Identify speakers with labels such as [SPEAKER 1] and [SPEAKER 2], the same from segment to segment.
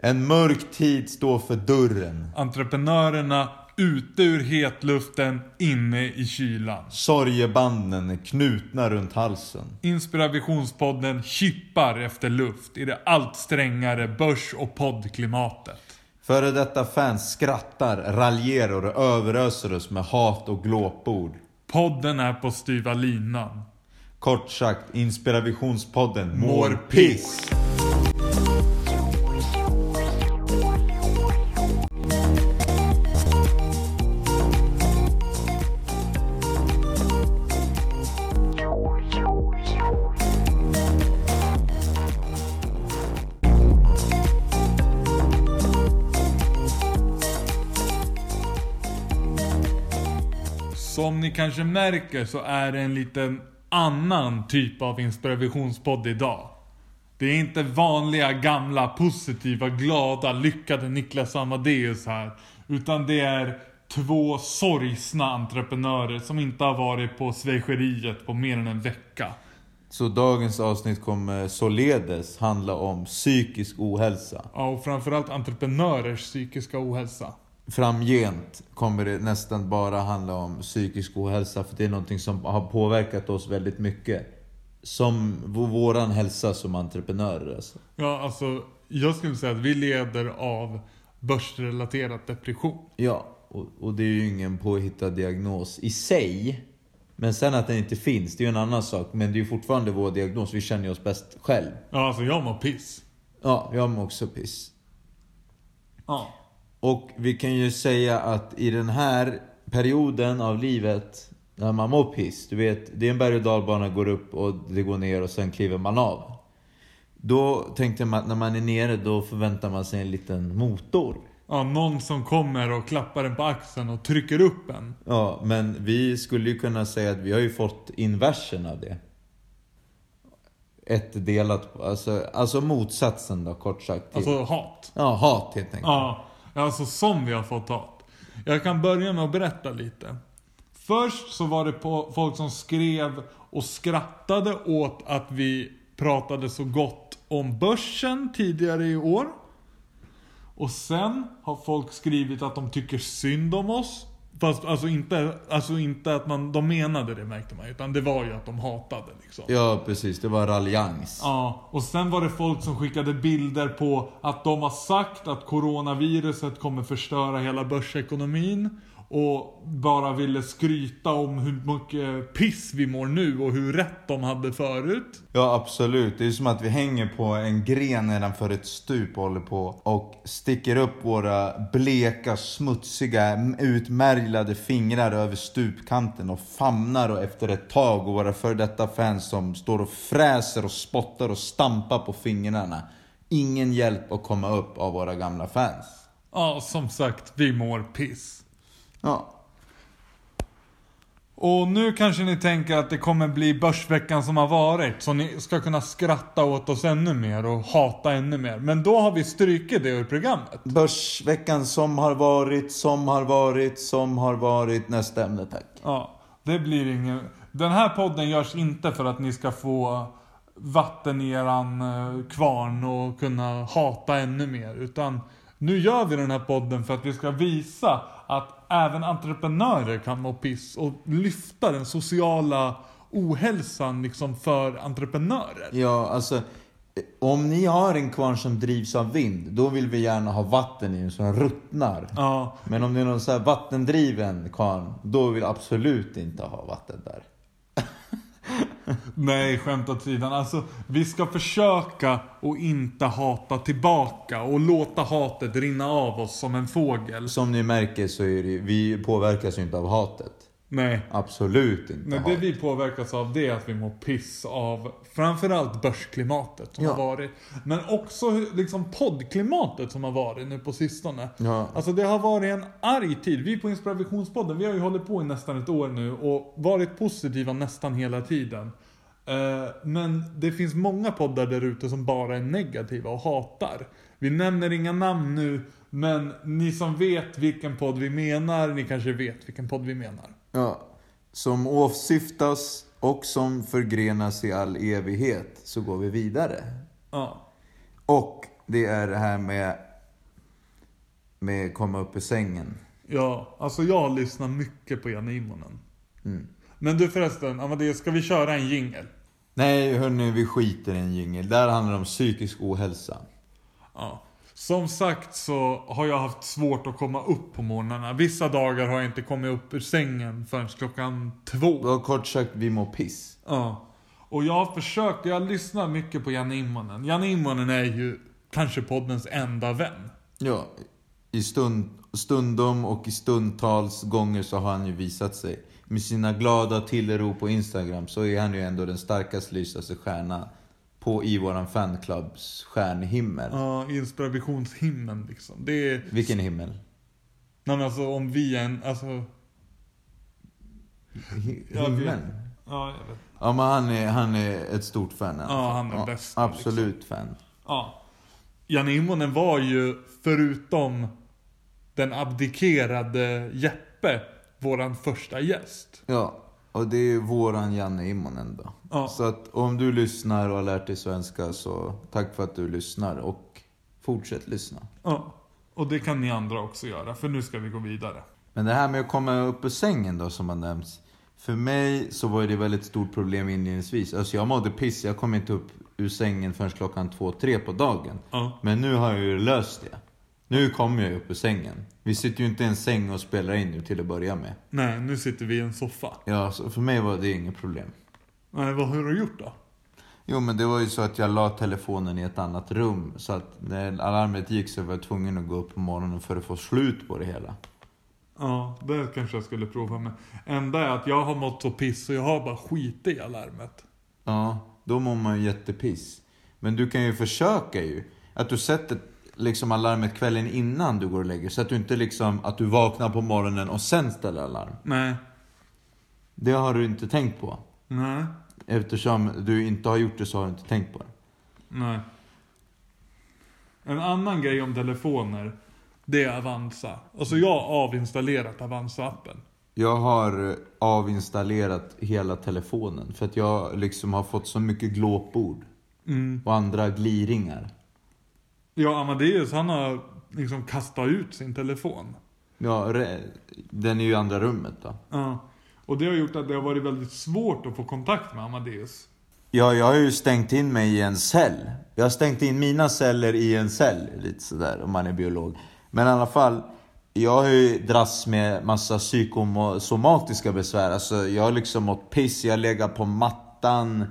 [SPEAKER 1] En mörk tid står för dörren.
[SPEAKER 2] Entreprenörerna ute ur hetluften, inne i kylan.
[SPEAKER 1] Sorgebanden är knutna runt halsen.
[SPEAKER 2] Inspirationspodden kippar efter luft i det allt strängare börs och poddklimatet.
[SPEAKER 1] Före detta fans skrattar, raljerar och överöser oss med hat och glåpord.
[SPEAKER 2] Podden är på styva linan.
[SPEAKER 1] Kort sagt, Inspirationspodden
[SPEAKER 2] Mår
[SPEAKER 1] piss.
[SPEAKER 2] Ni kanske märker så är det en liten annan typ av inspirationspodd idag. Det är inte vanliga, gamla, positiva, glada, lyckade Niklas Amadeus här. Utan det är två sorgsna entreprenörer som inte har varit på svejseriet på mer än en vecka.
[SPEAKER 1] Så dagens avsnitt kommer således handla om psykisk ohälsa.
[SPEAKER 2] Ja, och framförallt entreprenörers psykiska ohälsa.
[SPEAKER 1] Framgent kommer det nästan bara handla om psykisk ohälsa för det är någonting som har påverkat oss väldigt mycket. Som våran hälsa som entreprenörer alltså.
[SPEAKER 2] Ja, alltså jag skulle säga att vi leder av börsrelaterad depression.
[SPEAKER 1] Ja, och, och det är ju ingen påhittad diagnos i sig. Men sen att den inte finns, det är ju en annan sak. Men det är ju fortfarande vår diagnos, vi känner ju oss bäst själv.
[SPEAKER 2] Ja, alltså jag mår piss.
[SPEAKER 1] Ja, jag mår också piss.
[SPEAKER 2] Ja.
[SPEAKER 1] Och vi kan ju säga att i den här perioden av livet när man mår piss, du vet, det är en berg och dalbana, går upp och det går ner och sen kliver man av. Då tänkte man att när man är nere då förväntar man sig en liten motor.
[SPEAKER 2] Ja, någon som kommer och klappar en på axeln och trycker upp en.
[SPEAKER 1] Ja, men vi skulle ju kunna säga att vi har ju fått inversen av det. Ett delat, alltså, alltså motsatsen då kort sagt. Till,
[SPEAKER 2] Alltså hat.
[SPEAKER 1] ja, hat helt enkelt.
[SPEAKER 2] Ja, alltså som vi har fått hat. Jag kan börja med att berätta lite. Först så var det på folk som skrev och skrattade åt att vi pratade så gott om börsen tidigare i år. Och sen har folk skrivit att de tycker synd om oss. Fast alltså inte, alltså inte att man, de menade det märkte man utan det var ju att de hatade liksom.
[SPEAKER 1] Ja, precis. Det var raljans.
[SPEAKER 2] Ja, och sen var det folk som skickade bilder på att de har sagt att coronaviruset kommer förstöra hela börsekonomin. Och bara ville skryta om hur mycket piss vi mår nu och hur rätt de hade förut.
[SPEAKER 1] Ja, absolut. Det är som att vi hänger på en gren nedanför ett stup och håller på och sticker upp våra bleka, smutsiga, utmärglade fingrar över stupkanten och famnar och efter ett tag och våra för detta fans som står och fräser och spottar och stampar på fingrarna. Ingen hjälp att komma upp av våra gamla fans.
[SPEAKER 2] Ja, som sagt, vi mår piss.
[SPEAKER 1] Ja,
[SPEAKER 2] Och nu kanske ni tänker att det kommer bli börsveckan som har varit. Så ni ska kunna skratta åt oss ännu mer och hata ännu mer. Men då har vi strykit det ur programmet.
[SPEAKER 1] Börsveckan som har varit, som har varit, som har varit. Nästa ämne tack.
[SPEAKER 2] Ja, det blir ingen... Den här podden görs inte för att ni ska få vatten i eran eh, kvarn och kunna hata ännu mer. Utan nu gör vi den här podden för att vi ska visa att även entreprenörer kan må piss och lyfta den sociala ohälsan liksom för entreprenörer.
[SPEAKER 1] Ja, alltså. eh, Om ni har en kvarn som drivs av vind, då vill vi gärna ha vatten i den så den ruttnar.
[SPEAKER 2] Ja,
[SPEAKER 1] Men om det är någon så vattendriven kvarn, då vill jag absolut inte ha vatten där.
[SPEAKER 2] Nej skämt åt sidan. Alltså, vi ska försöka och inte hata tillbaka och låta hatet rinna av oss som en fågel.
[SPEAKER 1] Som ni märker så är det, vi påverkas ju inte av hatet.
[SPEAKER 2] Nej.
[SPEAKER 1] Absolut inte
[SPEAKER 2] Men
[SPEAKER 1] hat.
[SPEAKER 2] det vi påverkas av det är att vi mår piss av framförallt börsklimatet som
[SPEAKER 1] Ja.
[SPEAKER 2] har varit. Men också liksom poddklimatet som har varit nu på sistone.
[SPEAKER 1] Ja.
[SPEAKER 2] Alltså det har varit en arg tid. Vi på Inspirationspodden, vi har ju hållit på i nästan ett år nu och varit positiva nästan hela tiden. Eh, Men det finns många poddar där ute som bara är negativa och hatar. Vi nämner inga namn nu, men ni som vet vilken podd vi menar, ni kanske vet vilken podd vi menar.
[SPEAKER 1] Ja. Som åsyftas och som förgrenas i all evighet, så går vi vidare.
[SPEAKER 2] Ja.
[SPEAKER 1] Och det är det här med med komma upp ur sängen.
[SPEAKER 2] Ja, alltså jag lyssnar mycket på Janne Immonen.
[SPEAKER 1] Mm.
[SPEAKER 2] Men du förresten, Amadeus, ska vi köra en jingel?
[SPEAKER 1] Nej hörni, vi skiter i en jingel. Där handlar det om psykisk ohälsa.
[SPEAKER 2] Ja. Som sagt så har jag haft svårt att komma upp på morgnarna. Vissa dagar har jag inte kommit upp ur sängen förrän klockan två.
[SPEAKER 1] Du har kort sagt, vi mår piss.
[SPEAKER 2] Ja. Och jag har försökt, jag lyssnar mycket på Janne Immonen. Janne Immonen är ju kanske poddens enda vän.
[SPEAKER 1] Ja, i stund, stundom och i stundtals gånger så har han ju visat sig. Med sina glada tillrop på Instagram så är han ju ändå den starkast lysaste stjärna på i våran fanclubs stjärnhimmel.
[SPEAKER 2] Ja, inspirationshimlen liksom. Det är...
[SPEAKER 1] Vilken himmel?
[SPEAKER 2] Nej men alltså om vi är en, alltså...
[SPEAKER 1] Hi-
[SPEAKER 2] Jag vet.
[SPEAKER 1] Himmel?
[SPEAKER 2] Ja, jag vet.
[SPEAKER 1] Ja men han är, han är ett stort fan alla
[SPEAKER 2] Ja, han är bäst,
[SPEAKER 1] Absolut fan.
[SPEAKER 2] Ja. Janne Immonen var ju, förutom den abdikerade Jeppe, våran första gäst.
[SPEAKER 1] Ja, och det är våran Janne Immonen då.
[SPEAKER 2] Ja.
[SPEAKER 1] Så att om du lyssnar och har lärt dig svenska så tack för att du lyssnar och fortsätt lyssna.
[SPEAKER 2] Ja. Och det kan ni andra också göra, för nu ska vi gå vidare.
[SPEAKER 1] Men det här med att komma upp ur sängen då som har nämnts. För mig så var det ett väldigt stort problem inledningsvis. Alltså jag mådde piss, jag kom inte upp ur sängen förrän klockan två, tre på dagen.
[SPEAKER 2] Ja.
[SPEAKER 1] Men nu har jag ju löst det. Nu kommer jag upp ur sängen. Vi sitter ju inte i en säng och spelar in nu till att börja med.
[SPEAKER 2] Nej, nu sitter vi i en soffa.
[SPEAKER 1] Ja, så för mig var det inget problem.
[SPEAKER 2] Nej, vad har du gjort då?
[SPEAKER 1] Jo men det var ju så att jag la telefonen i ett annat rum. Så att när alarmet gick så var jag tvungen att gå upp på morgonen för att få slut på det hela.
[SPEAKER 2] Ja, det kanske jag skulle prova med. Enda är att jag har mått så piss så jag har bara skit i alarmet.
[SPEAKER 1] Ja, då mår man ju jättepiss. Men du kan ju försöka ju. Att du sätter liksom alarmet kvällen innan du går och lägger Så att du inte liksom, att du vaknar på morgonen och sen ställer alarm.
[SPEAKER 2] Nej.
[SPEAKER 1] Det har du inte tänkt på.
[SPEAKER 2] Nej.
[SPEAKER 1] Eftersom du inte har gjort det så har du inte tänkt på det.
[SPEAKER 2] Nej. En annan grej om telefoner, det är Avanza. Alltså jag har avinstallerat Avanza-appen.
[SPEAKER 1] Jag har avinstallerat hela telefonen för att jag liksom har fått så mycket glåpord.
[SPEAKER 2] Mm.
[SPEAKER 1] Och andra gliringar.
[SPEAKER 2] Ja, Amadeus han har liksom kastat ut sin telefon.
[SPEAKER 1] Ja, den är ju i andra rummet då.
[SPEAKER 2] Ja. Och det har gjort att det har varit väldigt svårt att få kontakt med Amadeus.
[SPEAKER 1] Ja, jag har ju stängt in mig i en cell. Jag har stängt in mina celler i en cell, lite sådär om man är biolog. Men i alla fall, jag har ju dras med massa psykosomatiska besvär. Alltså, jag har liksom mått piss, jag har legat på mattan,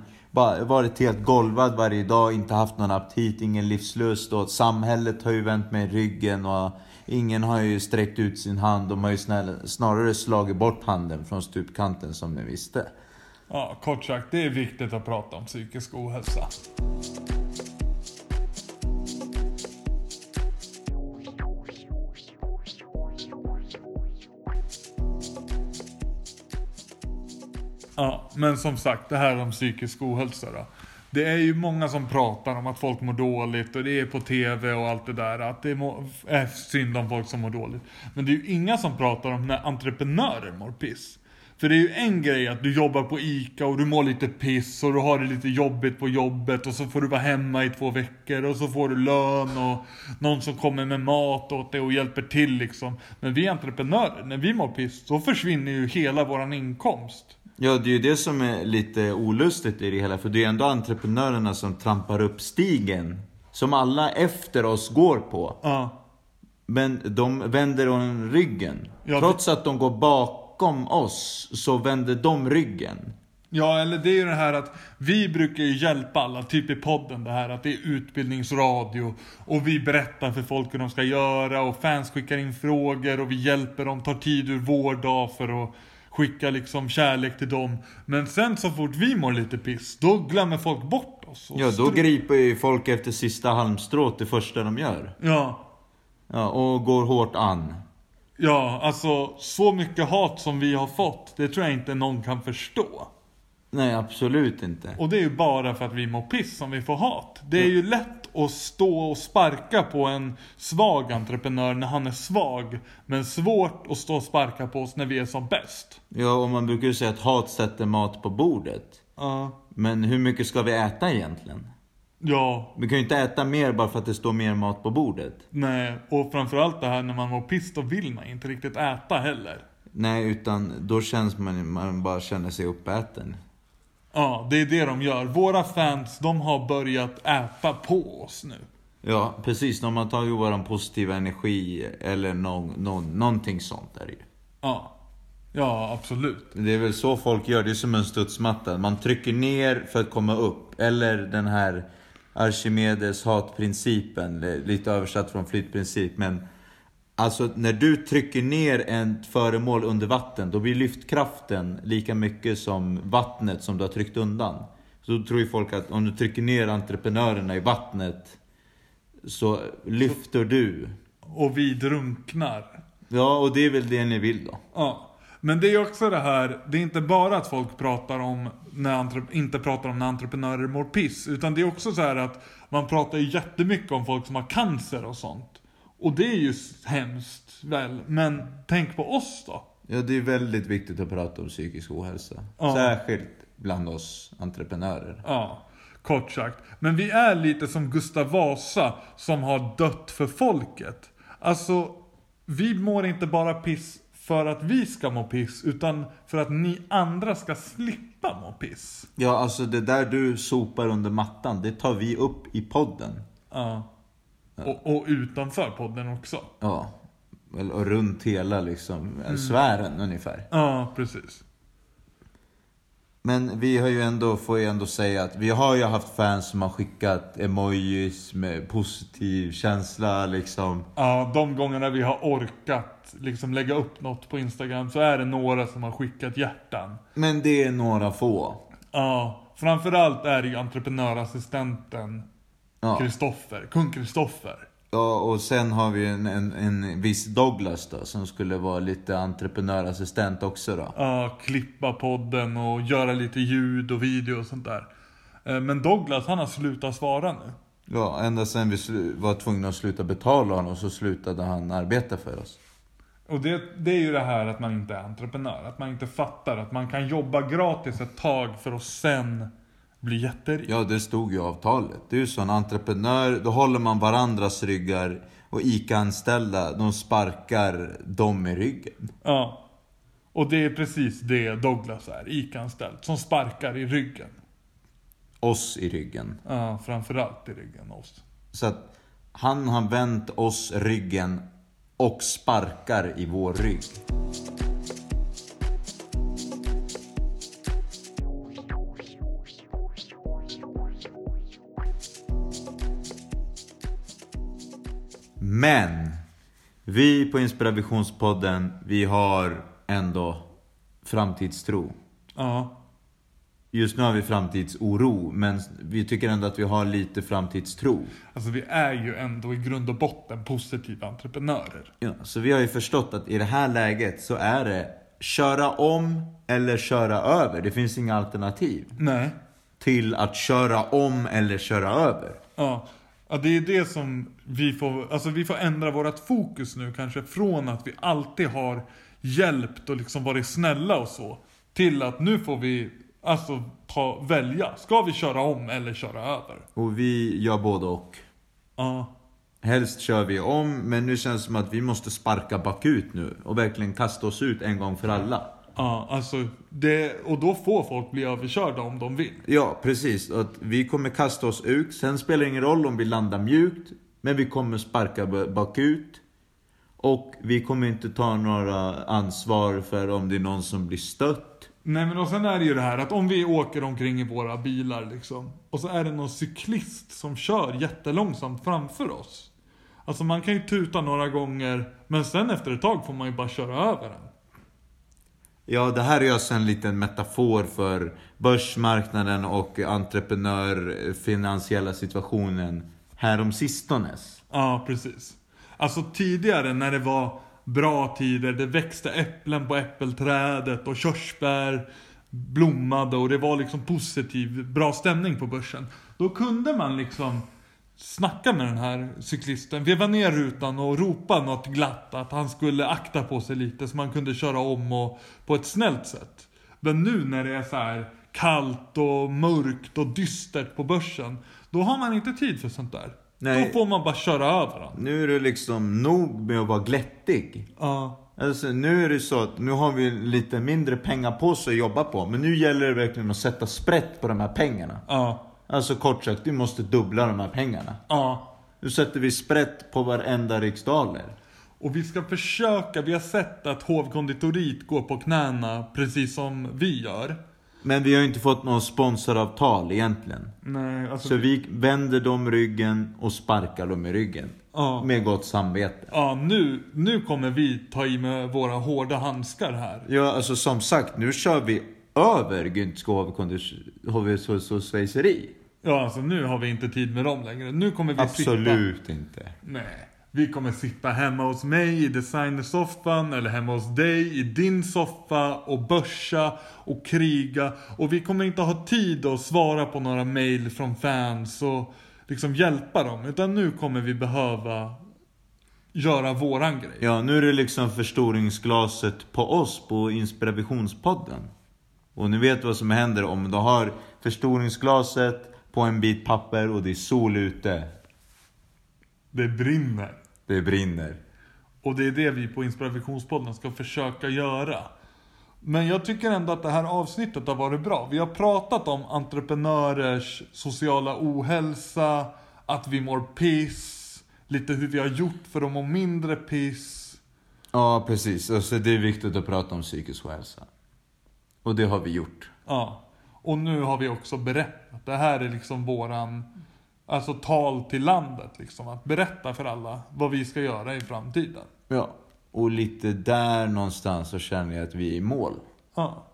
[SPEAKER 1] varit helt golvad varje dag, inte haft någon aptit, ingen livslust. Och samhället har ju vänt mig ryggen och ingen har ju sträckt ut sin hand. De har ju snarare slagit bort handen från stupkanten som ni visste.
[SPEAKER 2] Ja, kort sagt, det är viktigt att prata om psykisk ohälsa. Men som sagt, det här om psykisk ohälsa då. Det är ju många som pratar om att folk mår dåligt och det är på TV och allt det där. Att det är synd om folk som mår dåligt. Men det är ju inga som pratar om när entreprenörer mår piss. För det är ju en grej att du jobbar på ICA och du mår lite piss och du har det lite jobbigt på jobbet och så får du vara hemma i två veckor och så får du lön och någon som kommer med mat åt dig och hjälper till liksom. Men vi entreprenörer, när vi mår piss, så försvinner ju hela våran inkomst.
[SPEAKER 1] Ja, det är ju det som är lite olustigt i det hela. För det är ändå entreprenörerna som trampar upp stigen. Som alla efter oss går på.
[SPEAKER 2] Ja.
[SPEAKER 1] Men de vänder dem ryggen.
[SPEAKER 2] Ja,
[SPEAKER 1] Trots att de går bakom oss så vänder de ryggen.
[SPEAKER 2] Ja, eller det är ju det här att vi brukar ju hjälpa alla, typ i podden det här att det är utbildningsradio och vi berättar för folk hur de ska göra och fans skickar in frågor och vi hjälper dem, tar tid ur vår dag för att skicka liksom kärlek till dem. Men sen så fort vi mår lite piss, då glömmer folk bort oss.
[SPEAKER 1] Ja, då griper ju folk efter sista halmstrået det första de gör.
[SPEAKER 2] Ja,
[SPEAKER 1] Ja, och går hårt an.
[SPEAKER 2] ja, alltså så mycket hat som vi har fått, det tror jag inte någon kan förstå.
[SPEAKER 1] Nej, absolut inte.
[SPEAKER 2] Och det är ju bara för att vi mår piss som vi får hat. Det är ju lätt att stå och sparka på en svag entreprenör när han är svag. Men svårt att stå och sparka på oss när vi är som bäst.
[SPEAKER 1] Ja, och man brukar ju säga att hat sätter mat på bordet.
[SPEAKER 2] Ja.
[SPEAKER 1] Men hur mycket ska vi äta egentligen?
[SPEAKER 2] Ja,
[SPEAKER 1] Vi kan ju inte äta mer bara för att det står mer mat på bordet.
[SPEAKER 2] nej. Och framförallt det här när man mår piss, då vill man inte riktigt äta heller.
[SPEAKER 1] Nej, utan då känns man, man bara känner sig uppäten.
[SPEAKER 2] Ja, det är det de gör. Våra fans, de har börjat äta på oss nu.
[SPEAKER 1] Ja, precis. De har tagit våran positiva energi eller någon, någon, någonting sånt är det ju.
[SPEAKER 2] Ja. Ja, absolut.
[SPEAKER 1] Det är väl så folk gör, det är som en studsmatta. Man trycker ner för att komma upp. Eller den här Archimedes hatprincipen, lite översatt från flytprincip. Men alltså när du trycker ner ett föremål under vatten, då blir lyftkraften lika mycket som vattnet som du har tryckt undan. Så då tror ju folk att om du trycker ner entreprenörerna i vattnet, så lyfter du.
[SPEAKER 2] Och vi drunknar.
[SPEAKER 1] Ja, och det är väl det ni vill då.
[SPEAKER 2] Ja. Men det är också det här, det är inte bara att folk pratar om när inte pratar om när entreprenörer mår piss. Utan det är också så här att man pratar jättemycket om folk som har cancer och sånt. Och det är ju hemskt väl, men tänk på oss då.
[SPEAKER 1] Ja, det är väldigt viktigt att prata om psykisk ohälsa.
[SPEAKER 2] Ja.
[SPEAKER 1] Särskilt bland oss entreprenörer.
[SPEAKER 2] Ja, kort sagt. Men vi är lite som Gustav Vasa som har dött för folket. Alltså, vi mår inte bara piss för att vi ska må piss, utan för att ni andra ska slippa må piss.
[SPEAKER 1] Ja, alltså det där du sopar under mattan, det tar vi upp i podden.
[SPEAKER 2] Ja. Och, och utanför podden också.
[SPEAKER 1] Ja. Och runt hela liksom, sfären ungefär.
[SPEAKER 2] Ja, precis.
[SPEAKER 1] Men vi har ju ändå, får ju ändå säga att vi har ju haft fans som har skickat emojis med positiv känsla liksom.
[SPEAKER 2] Ja, de gångerna vi har orkat liksom lägga upp något på Instagram så är det några som har skickat hjärtan.
[SPEAKER 1] Men det är några få.
[SPEAKER 2] Ja, framförallt är det ju entreprenörassistenten
[SPEAKER 1] Ja.
[SPEAKER 2] Kristoffer, kung Kristoffer.
[SPEAKER 1] Ja, och sen har vi en, en, en viss Douglas då, som skulle vara lite entreprenörassistent också då.
[SPEAKER 2] Ja, klippa podden och göra lite ljud och video och sånt där. Eh, Men Douglas, han har slutat svara nu.
[SPEAKER 1] Ja, ända sen vi var tvungna att sluta betala honom så slutade han arbeta för oss.
[SPEAKER 2] Och det, det är ju det här att man inte är entreprenör. Att man inte fattar att man kan jobba gratis ett tag för att sen bli jätterik.
[SPEAKER 1] Ja, det stod ju i avtalet. Det är ju så, en entreprenör, då håller man varandras ryggar och ICA-anställda, de sparkar dem i ryggen.
[SPEAKER 2] Ja. Och det är precis det Douglas är, ICA-anställd. Som sparkar i ryggen.
[SPEAKER 1] Oss i ryggen.
[SPEAKER 2] Ja, framförallt i ryggen oss.
[SPEAKER 1] Så att han har vänt oss ryggen och sparkar i vår rygg. Men vi på Inspirationspodden, vi har ändå framtidstro.
[SPEAKER 2] Ja.
[SPEAKER 1] Just nu har vi framtidsoro, men vi tycker ändå att vi har lite framtidstro.
[SPEAKER 2] Alltså vi är ju ändå i grund och botten positiva entreprenörer.
[SPEAKER 1] Ja, så vi har ju förstått att i det här läget så är det köra om eller köra över. Det finns inga alternativ
[SPEAKER 2] Nej.
[SPEAKER 1] till att köra om eller köra över.
[SPEAKER 2] Ja. Ja, det är det som vi får, alltså vi får ändra vårt fokus nu kanske från att vi alltid har hjälpt och liksom varit snälla och så. Till att nu får vi alltså ta, välja. Ska vi köra om eller köra över?
[SPEAKER 1] Och vi gör både och.
[SPEAKER 2] Ja.
[SPEAKER 1] Helst kör vi om, men nu känns det som att vi måste sparka bakut nu och verkligen kasta oss ut en gång för alla.
[SPEAKER 2] Ja, alltså det, och då får folk bli överkörda om de vill.
[SPEAKER 1] Ja, precis. Att vi kommer kasta oss ut. Sen spelar det ingen roll om vi landar mjukt. Men vi kommer sparka bakut. Och vi kommer inte ta några ansvar för om det är någon som blir stött.
[SPEAKER 2] Nej men och sen är det ju det här att om vi åker omkring i våra bilar liksom. Och så är det någon cyklist som kör jättelångsamt framför oss. Alltså man kan ju tuta några gånger. Men sen efter ett tag får man ju bara köra över den.
[SPEAKER 1] Ja, det här är alltså en liten metafor för börsmarknaden och entreprenör eh, finansiella situationen härom sistones.
[SPEAKER 2] Ja, precis. Alltså tidigare när det var bra tider, det växte äpplen på äppelträdet och körsbär blommade och det var liksom positiv, bra stämning på börsen. Då kunde man liksom snacka med den här cyklisten, veva ner rutan och ropa något glatt att han skulle akta på sig lite så man kunde köra om och på ett snällt sätt. Men nu när det är så här kallt och mörkt och dystert på börsen, Då har man inte tid för sånt där.
[SPEAKER 1] Nej.
[SPEAKER 2] Då får man bara köra över dem.
[SPEAKER 1] Nu är det liksom nog med att vara glättig.
[SPEAKER 2] Ja.
[SPEAKER 1] Alltså nu är det så att nu har vi lite mindre pengar på oss att jobba på. Men nu gäller det verkligen att sätta sprätt på de här pengarna.
[SPEAKER 2] Ja.
[SPEAKER 1] Alltså kort sagt, vi måste dubbla de här pengarna.
[SPEAKER 2] Ja.
[SPEAKER 1] Nu sätter vi sprätt på varenda riksdaler.
[SPEAKER 2] Och vi ska försöka, vi har sett att hovkonditoriet går på knäna precis som vi gör.
[SPEAKER 1] Men vi har inte fått något sponsoravtal egentligen.
[SPEAKER 2] Nej, alltså...
[SPEAKER 1] Så vi vänder dem ryggen och sparkar dem i ryggen.
[SPEAKER 2] Ja.
[SPEAKER 1] Med gott samvete.
[SPEAKER 2] Ja, nu, nu kommer vi ta i med våra hårda handskar här.
[SPEAKER 1] Ja, alltså som sagt, nu kör vi över Güntska HV-svejseri.
[SPEAKER 2] Ja, alltså nu har vi inte tid med dem längre. Nu kommer vi sitta...
[SPEAKER 1] Absolut inte.
[SPEAKER 2] Nej. Vi kommer sitta hemma hos mig i designersoffan eller hemma hos dig i din soffa och börsa och kriga. Och vi kommer inte ha tid att svara på några mail från fans och liksom hjälpa dem. Utan nu kommer vi behöva göra våran grej.
[SPEAKER 1] Ja, nu är det liksom förstoringsglaset på oss på Inspirationspodden. Och ni vet vad som händer om du har förstoringsglaset på en bit papper och det är sol ute.
[SPEAKER 2] Det brinner.
[SPEAKER 1] Det brinner.
[SPEAKER 2] Och det är det vi på Inspirationspodden ska försöka göra. Men jag tycker ändå att det här avsnittet har varit bra. Vi har pratat om entreprenörers sociala ohälsa, att vi mår piss, lite hur vi har gjort för att må mindre piss.
[SPEAKER 1] Ja, precis. Alltså, det är viktigt att prata om psykisk ohälsa. Och det har vi gjort.
[SPEAKER 2] Ja. Och nu har vi också berättat. Det här är liksom våran, alltså tal till landet liksom. Att berätta för alla vad vi ska göra i framtiden.
[SPEAKER 1] Ja. Och lite där någonstans så känner jag att vi är i mål.
[SPEAKER 2] Ja.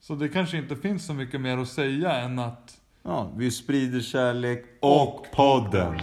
[SPEAKER 2] Så det kanske inte finns så mycket mer att säga än att
[SPEAKER 1] Ja, vi sprider kärlek och podden.